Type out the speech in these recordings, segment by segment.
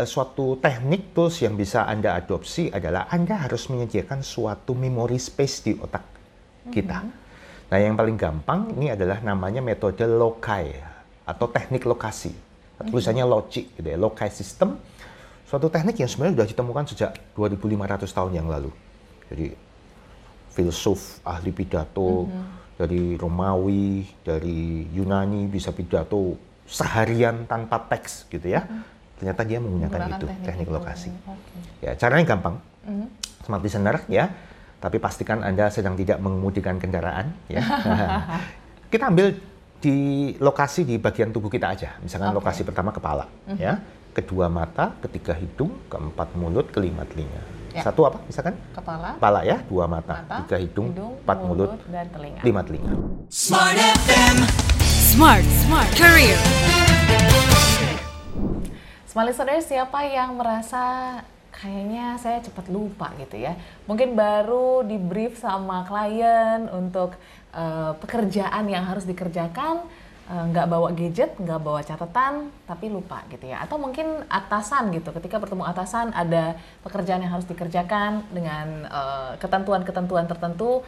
eh, suatu teknik tools yang bisa Anda adopsi adalah Anda harus menyediakan suatu memory space di otak kita. Nah, yang paling gampang ini adalah namanya metode loci atau teknik lokasi. Tulisannya logic gitu ya, loci system. Suatu teknik yang sebenarnya sudah ditemukan sejak 2500 tahun yang lalu. Jadi filsuf, ahli pidato dari Romawi, dari Yunani bisa pidato seharian tanpa teks gitu ya. Ternyata dia menggunakan itu teknik, itu. lokasi. Oke. Ya, caranya gampang. Smart listener ya. Tapi pastikan Anda sedang tidak mengemudikan kendaraan ya. kita ambil di lokasi di bagian tubuh kita aja. Misalkan Oke. lokasi pertama kepala ya. Kedua mata, ketiga hidung, keempat mulut, kelima telinga. Ya. Satu apa misalkan? Kepala, Kepala ya, dua mata, mata, tiga hidung, empat mulut, dan telinga. lima telinga. Smart FM. Smart, smart career. Smart listeners, siapa yang merasa kayaknya saya cepat lupa gitu ya? Mungkin baru di brief sama klien untuk eh, pekerjaan yang harus dikerjakan, eh, nggak bawa gadget, nggak bawa catatan, tapi lupa gitu ya. Atau mungkin atasan gitu, ketika bertemu atasan ada pekerjaan yang harus dikerjakan dengan eh, ketentuan-ketentuan tertentu,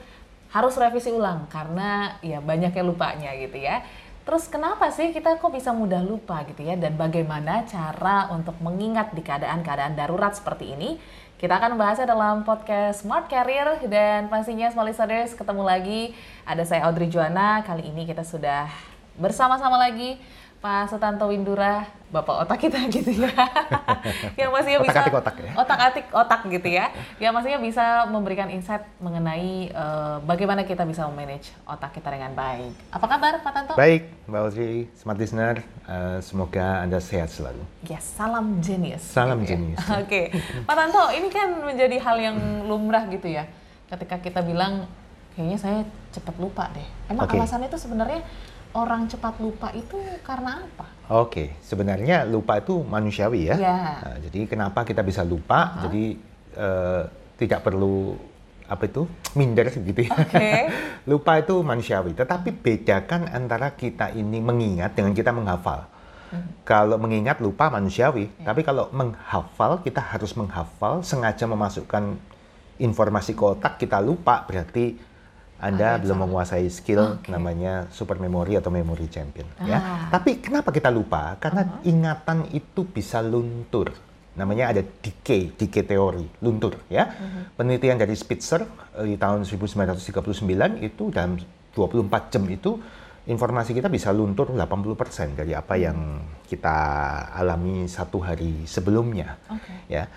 harus revisi ulang karena ya banyaknya lupanya gitu ya. Terus kenapa sih kita kok bisa mudah lupa gitu ya? Dan bagaimana cara untuk mengingat di keadaan-keadaan darurat seperti ini? Kita akan membahasnya dalam podcast Smart Career dan pastinya Smart Listeners ketemu lagi. Ada saya Audrey Juana, kali ini kita sudah bersama-sama lagi Pak Sutanto Windura, Bapak otak kita gitu ya. yang pastinya bisa Otak-atik otak ya. otak-atik otak gitu ya. Yang maksudnya bisa memberikan insight mengenai eh, bagaimana kita bisa memanage otak kita dengan baik. Apa kabar Pak Tanto? Baik, Mbak Audrey, smart listener, eh, semoga Anda sehat selalu. Yes, salam genius. Salam gitu ya. genius. Oke, Pak Tanto, ini kan menjadi hal yang lumrah gitu ya. Ketika kita bilang, kayaknya saya cepat lupa deh. Emang Oke. alasannya itu sebenarnya orang cepat lupa itu karena apa? Oke, sebenarnya lupa itu manusiawi ya. Ya. Nah, jadi kenapa kita bisa lupa? Jadi eh, tidak perlu apa itu minder gitu ya. Oke. lupa itu manusiawi, tetapi bedakan antara kita ini mengingat dengan kita menghafal. Kalau mengingat lupa manusiawi, tapi kalau menghafal kita harus menghafal sengaja memasukkan informasi ke otak kita lupa berarti anda belum menguasai skill Oke. namanya super memory atau memory champion ya. Ah. Tapi kenapa kita lupa? Karena ingatan itu bisa luntur. Namanya ada decay, decay teori, luntur ya. Penelitian dari Spitzer eh, di tahun 1939 itu dalam 24 jam itu informasi kita bisa luntur 80% dari apa yang kita alami satu hari sebelumnya. Oke. Ya.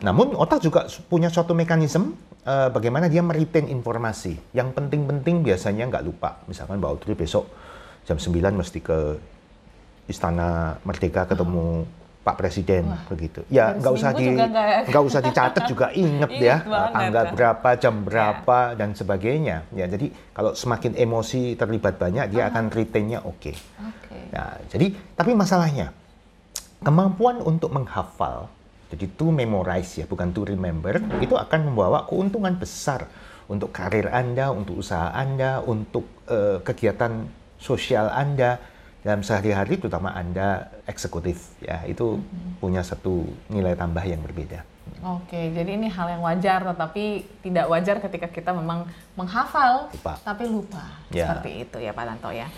Namun otak juga punya suatu mekanisme eh, bagaimana dia meretain informasi. Yang penting-penting biasanya nggak lupa. Misalkan Mbak Audrey besok jam 9 mesti ke Istana Merdeka ketemu Pak Presiden begitu. Ya nggak usah di juga nggak- usah dicatat juga inget Inget ya banget. tanggal berapa jam berapa dan sebagainya. Ya jadi kalau semakin emosi terlibat banyak dia akan retainnya oke. Oke. Nah, jadi tapi masalahnya kemampuan untuk menghafal, jadi to memorize ya, bukan to remember, itu akan membawa keuntungan besar untuk karir Anda, untuk usaha Anda, untuk eh, kegiatan sosial Anda dalam sehari-hari, terutama Anda eksekutif ya, itu punya satu nilai tambah yang berbeda. Oke, jadi ini hal yang wajar, tetapi tidak wajar ketika kita memang menghafal, Lupa. tapi lupa. Ya. Seperti itu ya Pak Tanto ya.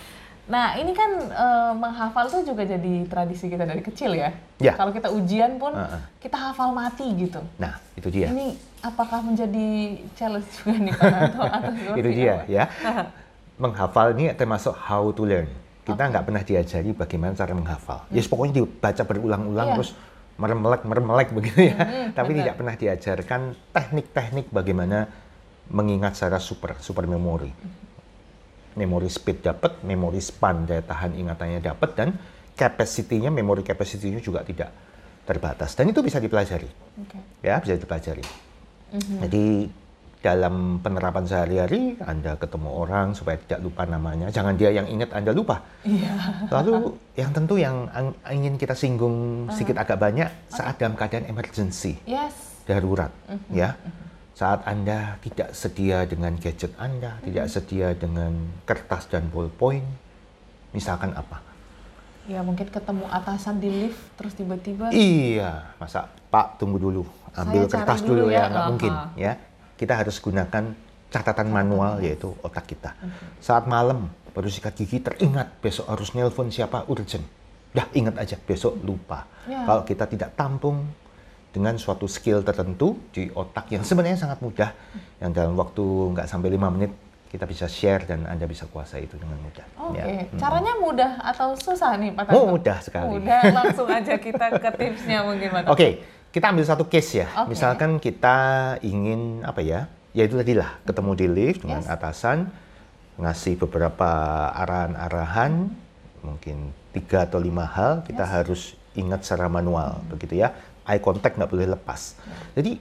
Nah ini kan eh, menghafal tuh juga jadi tradisi kita dari kecil ya. Ya. Kalau kita ujian pun Heeh. kita hafal mati gitu. Nah, itu dia. Ini apakah menjadi challenge juga nih Pak atau seperti itu dia apa? ya. Menghafal ini termasuk how to learn. Kita nggak pernah diajari bagaimana cara menghafal. Ya pokoknya dibaca berulang-ulang Iya. terus meremelek meremelek begitu ya. Hmm, Tapi benar. tidak pernah diajarkan teknik-teknik bagaimana mengingat secara super super memori. Memori speed dapat, memori span daya tahan ingatannya dapat dan capacity-nya, memori capacity-nya juga tidak terbatas. Dan itu bisa dipelajari Oke. ya bisa dipelajari. Mhm. Jadi dalam penerapan sehari-hari Anda ketemu orang supaya tidak lupa namanya, jangan dia yang ingat Anda lupa. Iya. Lalu yang tentu yang ang- ingin kita singgung sedikit agak banyak saat dalam keadaan emergency, Yes. darurat, Mhm. ya. Saat Anda tidak sedia dengan gadget Anda, tidak Mhm. sedia dengan kertas dan ballpoint, misalkan apa? Ya mungkin ketemu atasan di lift terus tiba-tiba Iya, masa Pak tunggu dulu, ambil Saya kertas dulu dulu, ya. ya, nggak Aha. mungkin ya. Kita harus gunakan catatan manual yaitu otak kita. Saat malam baru sikat gigi teringat besok harus nelpon siapa urgent. Dah ingat aja besok lupa. Ya. Kalau kita tidak tampung dengan suatu skill tertentu di otak yang sebenarnya sangat mudah, yang dalam waktu nggak sampai lima menit kita bisa share dan anda bisa kuasai itu dengan mudah. Oke, Ya. caranya mudah atau susah nih Pak Tanto? Mudah sekali. Mudah, langsung aja kita ke tipsnya mungkin Pak. Oke, kita ambil satu case ya. Oke. Misalkan kita ingin apa ya? Ya itu tadi lah, ketemu di lift dengan Yes. atasan, ngasih beberapa arahan-arahan, mungkin tiga atau lima hal kita harus ingat secara manual, begitu ya. Eye contact nggak boleh lepas. Jadi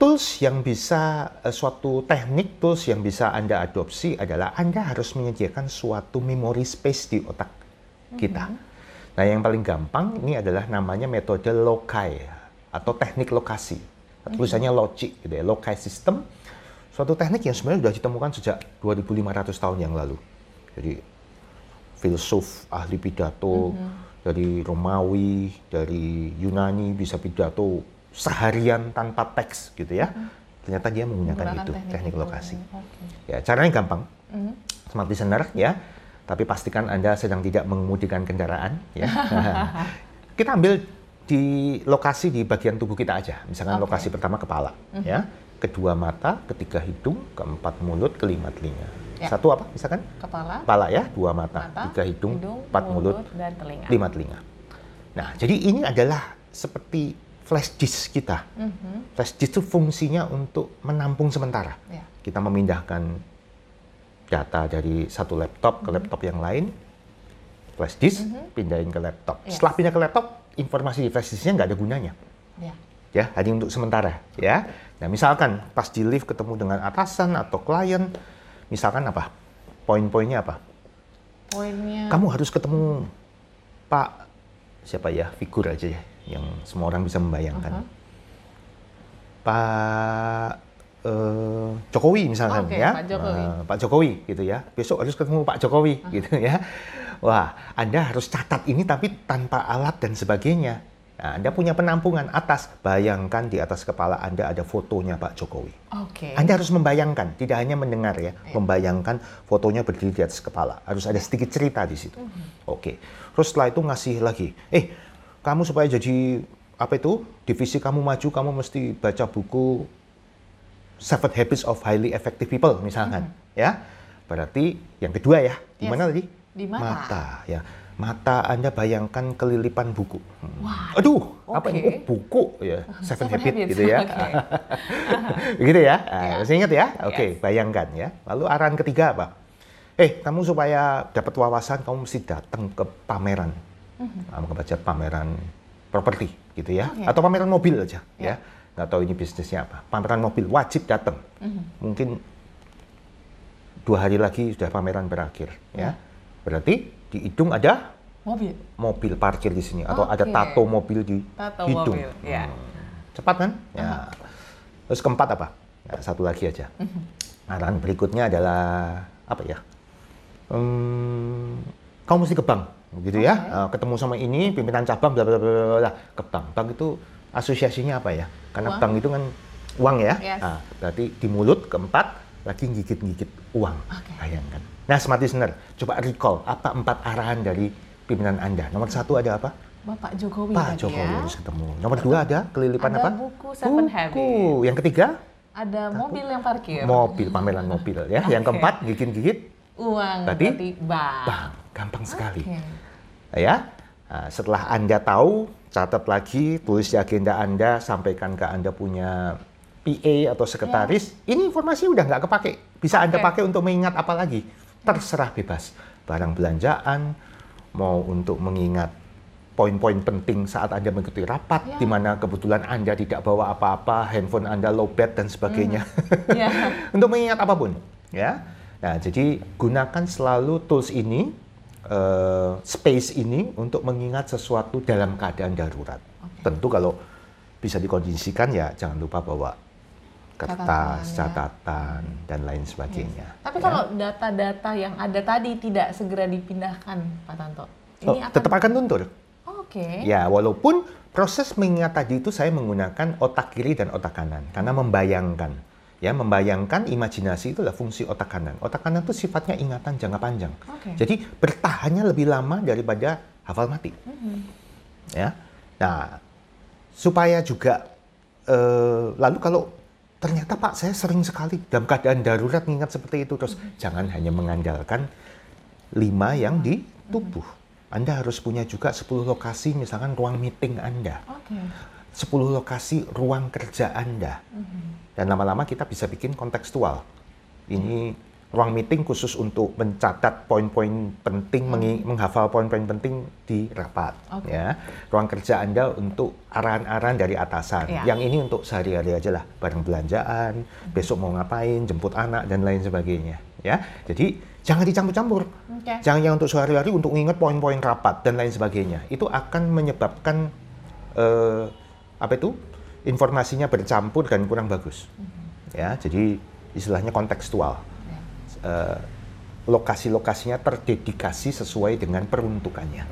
tools yang bisa eh, suatu teknik tools yang bisa anda adopsi adalah anda harus menyediakan suatu memory space di otak kita. Nah, yang paling gampang ini adalah namanya metode loci atau teknik lokasi. Tulisannya logic gitu ya, loci system. Suatu teknik yang sebenarnya sudah ditemukan sejak 2500 tahun yang lalu. Jadi filsuf, ahli pidato dari Romawi, dari Yunani bisa pidato seharian tanpa teks gitu ya. Ternyata dia menggunakan Menggunakan itu teknik teknik lokasi. Oke. Ya, caranya gampang. Smart listener ya. Tapi pastikan Anda sedang tidak mengemudikan kendaraan ya. kita ambil di lokasi di bagian tubuh kita aja. Misalkan Oke. lokasi pertama kepala ya. Kedua mata, ketiga hidung, keempat mulut, kelima telinga. Ya. Satu apa? Misalkan Kepala, kepala ya, dua mata, mata, tiga hidung, empat mulut, dan telinga. lima telinga. Nah, jadi ini adalah seperti flash disk kita. Mhm. Flash disk itu fungsinya untuk menampung sementara Ya. kita memindahkan data dari satu laptop ke laptop yang lain, flash disk, pindahin ke laptop. Yes. Setelah pindah ke laptop, informasi di flash disknya nggak ada gunanya, Ya. ya, hanya untuk sementara, ya. Nah, misalkan pas di lift ketemu dengan atasan atau klien, misalkan apa? Poin-poinnya apa? Poinnya Kamu harus ketemu Pak siapa ya figur aja ya yang semua orang bisa membayangkan. Aha. Pak eh, Jokowi misalkan Oke, ya, Pak Jokowi. Eh, Pak Jokowi gitu ya. Besok harus ketemu Pak Jokowi gitu ya. Wah, Anda harus catat ini tapi tanpa alat dan sebagainya. Nah, anda punya penampungan atas, bayangkan di atas kepala Anda ada fotonya Pak Jokowi. Oke. Anda harus membayangkan, tidak hanya mendengar ya, membayangkan fotonya berdiri di atas kepala. Harus ada sedikit cerita di situ. Oke. Terus setelah itu ngasih lagi, eh kamu supaya jadi apa itu divisi kamu maju, kamu mesti baca buku Seven Habits of Highly Effective People misalkan, ya. Berarti yang kedua ya, di Yes. mana tadi? Di mata. ya. Mata Anda bayangkan kelilipan buku. Hmm. Wah, Aduh, apa ini? Oh, buku ya. Seven, Seven Habits, Habits, gitu ya. oke. Begitu ya. Nah, Ya. Masih ingat ya? Oke, Yes. bayangkan ya. Lalu arahan ketiga apa? Eh, kamu supaya dapat wawasan, kamu mesti datang ke pameran. Kamu baca pameran properti gitu ya. Oke. Atau pameran mobil aja Ya. ya. Nggak tahu ini bisnisnya apa. Pameran mobil wajib datang. Mungkin dua hari lagi sudah pameran berakhir ya. Berarti di hidung ada mobil. mobil parkir di sini atau ada Oke. tato mobil di Tato hidung. mobil, ya. Hmm. Cepat kan? Ya. Terus keempat apa? Ya, satu lagi aja. Arahan berikutnya adalah apa ya? Hmm, kamu mesti ke bank, gitu ya. Oke. Eh, ketemu sama ini pimpinan cabang bla bla bla bla, ke bank. Bank itu asosiasinya apa ya? Karena Uang. bank itu kan uang ya. Yes. Nah, berarti di mulut keempat lagi gigit-gigit uang. Oke. Bayangkan. Nah, smart listener, coba recall apa empat arahan dari pimpinan Anda. Nomor satu ada apa? Bapak Jokowi Pak Jokowi ya. harus ketemu. Nomor dua ada kelilipan Ada apa? buku Seven Buku. Habits. Yang ketiga Ada mobil yang parkir. mobil, pameran mobil ya. Yang Oke. keempat gigit-gigit Uang Berarti? berarti bank. bang, gampang sekali. Oke. Ya. Nah, setelah Anda tahu, catat lagi, tulis di agenda Anda, sampaikan ke Anda punya PA atau sekretaris. Ini informasi udah nggak kepake. Bisa Anda Oke. pakai untuk mengingat apa lagi? Terserah bebas. Barang belanjaan, mau untuk mengingat poin-poin penting saat Anda mengikuti rapat, Ya. di mana kebetulan Anda tidak bawa apa-apa, handphone Anda lowbat dan sebagainya. Ya. untuk mengingat apa pun, ya. Nah, jadi gunakan selalu tools ini, eh, space ini untuk mengingat sesuatu dalam keadaan darurat. Tentu kalau bisa dikondisikan ya jangan lupa bawa kertas, Catatan, ya. catatan, dan lain sebagainya. Tapi ya. kalau data-data yang ada tadi tidak segera dipindahkan, Pak Tanto, Oh, ini akan tetap akan luntur. Oke. Ya, walaupun proses mengingat tadi itu saya menggunakan otak kiri dan otak kanan karena membayangkan. Ya, membayangkan imajinasi itu adalah fungsi otak kanan. Otak kanan itu sifatnya ingatan jangka panjang. Oke. Jadi bertahannya lebih lama daripada hafal mati. Ya. Nah, supaya juga eh, lalu kalau ternyata Pak saya sering sekali dalam keadaan darurat mengingat seperti itu terus jangan hanya mengandalkan lima yang di tubuh. Anda harus punya juga 10 lokasi misalkan ruang meeting Anda. Oke. 10 lokasi ruang kerja Anda. Dan lama-lama kita bisa bikin kontekstual. Ini ruang meeting khusus untuk mencatat poin-poin penting, mengi- menghafal poin-poin penting di rapat. Oke. Ya, ruang kerja Anda untuk arahan-arahan dari atasan. Ya. Yang ini untuk sehari-hari aja lah, barang belanjaan, besok mau ngapain, jemput anak dan lain sebagainya. Ya, jadi jangan dicampur-campur. Oke. Jangan yang untuk sehari-hari untuk ingat poin-poin rapat dan lain sebagainya. Itu akan menyebabkan eh, apa itu informasinya bercampur dan kurang bagus. Ya, jadi istilahnya kontekstual. Eh, lokasi-lokasinya terdedikasi sesuai dengan peruntukannya.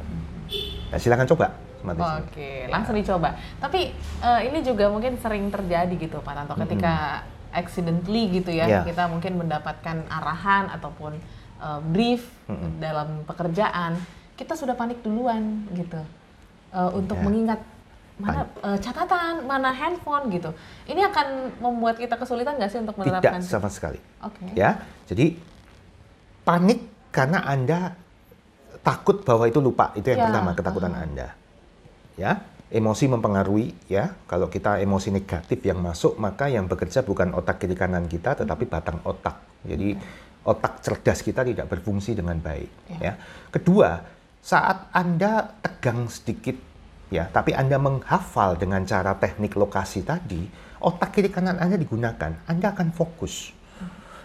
Nah, silakan coba. Oke, langsung dicoba. Tapi eh, ini juga mungkin sering terjadi gitu Pak Tanto ketika accidentally gitu ya, Ya. kita mungkin mendapatkan arahan ataupun eh, brief dalam pekerjaan, kita sudah panik duluan gitu eh, untuk Ya. mengingat mana eh, catatan, mana handphone gitu. Ini akan membuat kita kesulitan nggak sih untuk menerapkan? Tidak sama sekali. Oke. Ya, jadi panik karena Anda takut bahwa itu lupa. Itu yang Ya, pertama, ketakutan Anda. Ya, emosi mempengaruhi ya. Kalau kita emosi negatif yang masuk, maka yang bekerja bukan otak kiri kanan kita, tetapi batang otak. Jadi otak cerdas kita tidak berfungsi dengan baik. Ya. Ya. Kedua, saat Anda tegang sedikit, ya, tapi Anda menghafal dengan cara teknik lokasi tadi, otak kiri kanan Anda digunakan, Anda akan fokus.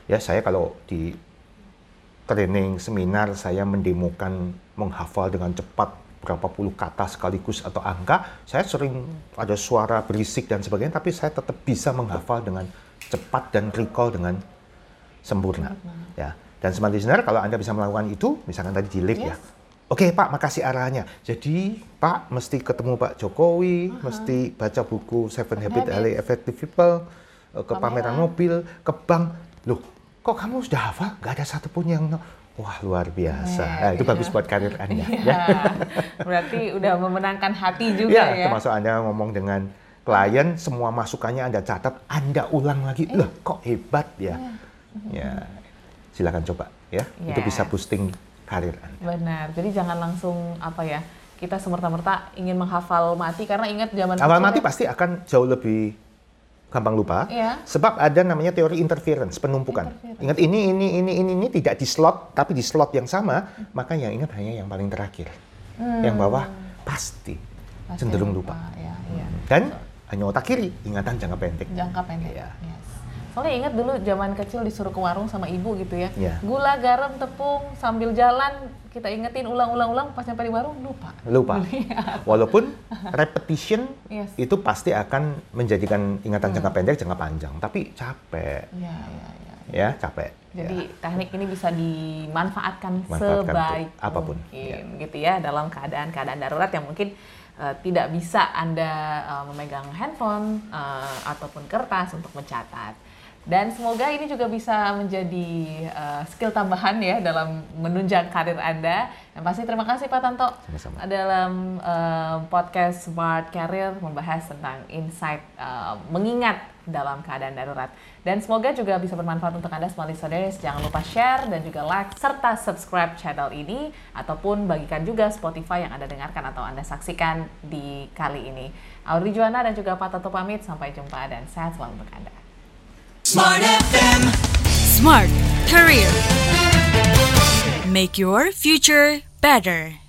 Ya, saya kalau di training seminar saya mendemokan menghafal dengan cepat berapa puluh kata sekaligus atau angka, saya sering ada suara berisik dan sebagainya, tapi saya tetap bisa menghafal dengan cepat dan recall dengan sempurna. Ya. Dan smart listener kalau Anda bisa melakukan itu, misalkan tadi di lift ya. Oke Pak, makasih arahannya. Jadi Pak mesti ketemu Pak Jokowi, mesti baca buku Seven Habits. Highly Effective People, eh, ke Pameran. pameran mobil, ke bank. Loh, kok kamu sudah hafal? Gak ada satupun yang... Wah, luar biasa. Iya, Nah, itu iya. bagus buat karir Anda. Iya. ya. Berarti udah memenangkan hati juga Ya, ya. termasuk Anda ngomong dengan klien, semua masukannya Anda catat, Anda ulang lagi. Iya. Loh, kok hebat ya? Ya, silakan coba ya. Itu Yes. bisa boosting karir Anda. Benar. Jadi jangan langsung apa ya? Kita semerta-merta ingin menghafal mati karena ingat zaman kecil mati ya, pasti akan jauh lebih gampang lupa. Iya. Sebab ada namanya teori interference, penumpukan. Interference. Ingat ini, ini, ini, ini, ini tidak di slot, tapi di slot yang sama, maka yang ingat hanya yang paling terakhir. Yang bawah pasti, Hmm. pasti cenderung lupa. Ya, iya. Dan hanya otak kiri, ingatan jangka pendek. Jangka pendek. Iya. Yes. Soalnya ingat dulu zaman kecil disuruh ke warung sama ibu gitu ya. Iya. Gula, garam, tepung sambil jalan kita ingetin ulang-ulang-ulang pas nyampe di warung lupa. Lupa. Walaupun repetition Yes. itu pasti akan menjadikan ingatan jangka pendek, jangka panjang. Tapi capek, Iya, iya, iya. ya capek. Jadi teknik ini bisa dimanfaatkan Manfaatkan sebaik apa pun, mungkin gitu ya dalam keadaan-keadaan darurat yang mungkin eh, tidak bisa Anda eh, memegang handphone eh, ataupun kertas untuk mencatat. Dan semoga ini juga bisa menjadi eh, skill tambahan ya dalam menunjang karir Anda. Dan pasti terima kasih Pak Tanto Sama-sama. dalam eh, podcast Smart Career membahas tentang insight eh, mengingat dalam keadaan darurat. Dan semoga juga bisa bermanfaat untuk Anda semua listeners. Jangan lupa share dan juga like serta subscribe channel ini ataupun bagikan juga Spotify yang Anda dengarkan atau Anda saksikan di kali ini. Audrey Juwana dan juga Pak Tato pamit. Sampai jumpa dan sehat selalu untuk Anda. Smart FM. Smart Career. Make your future better.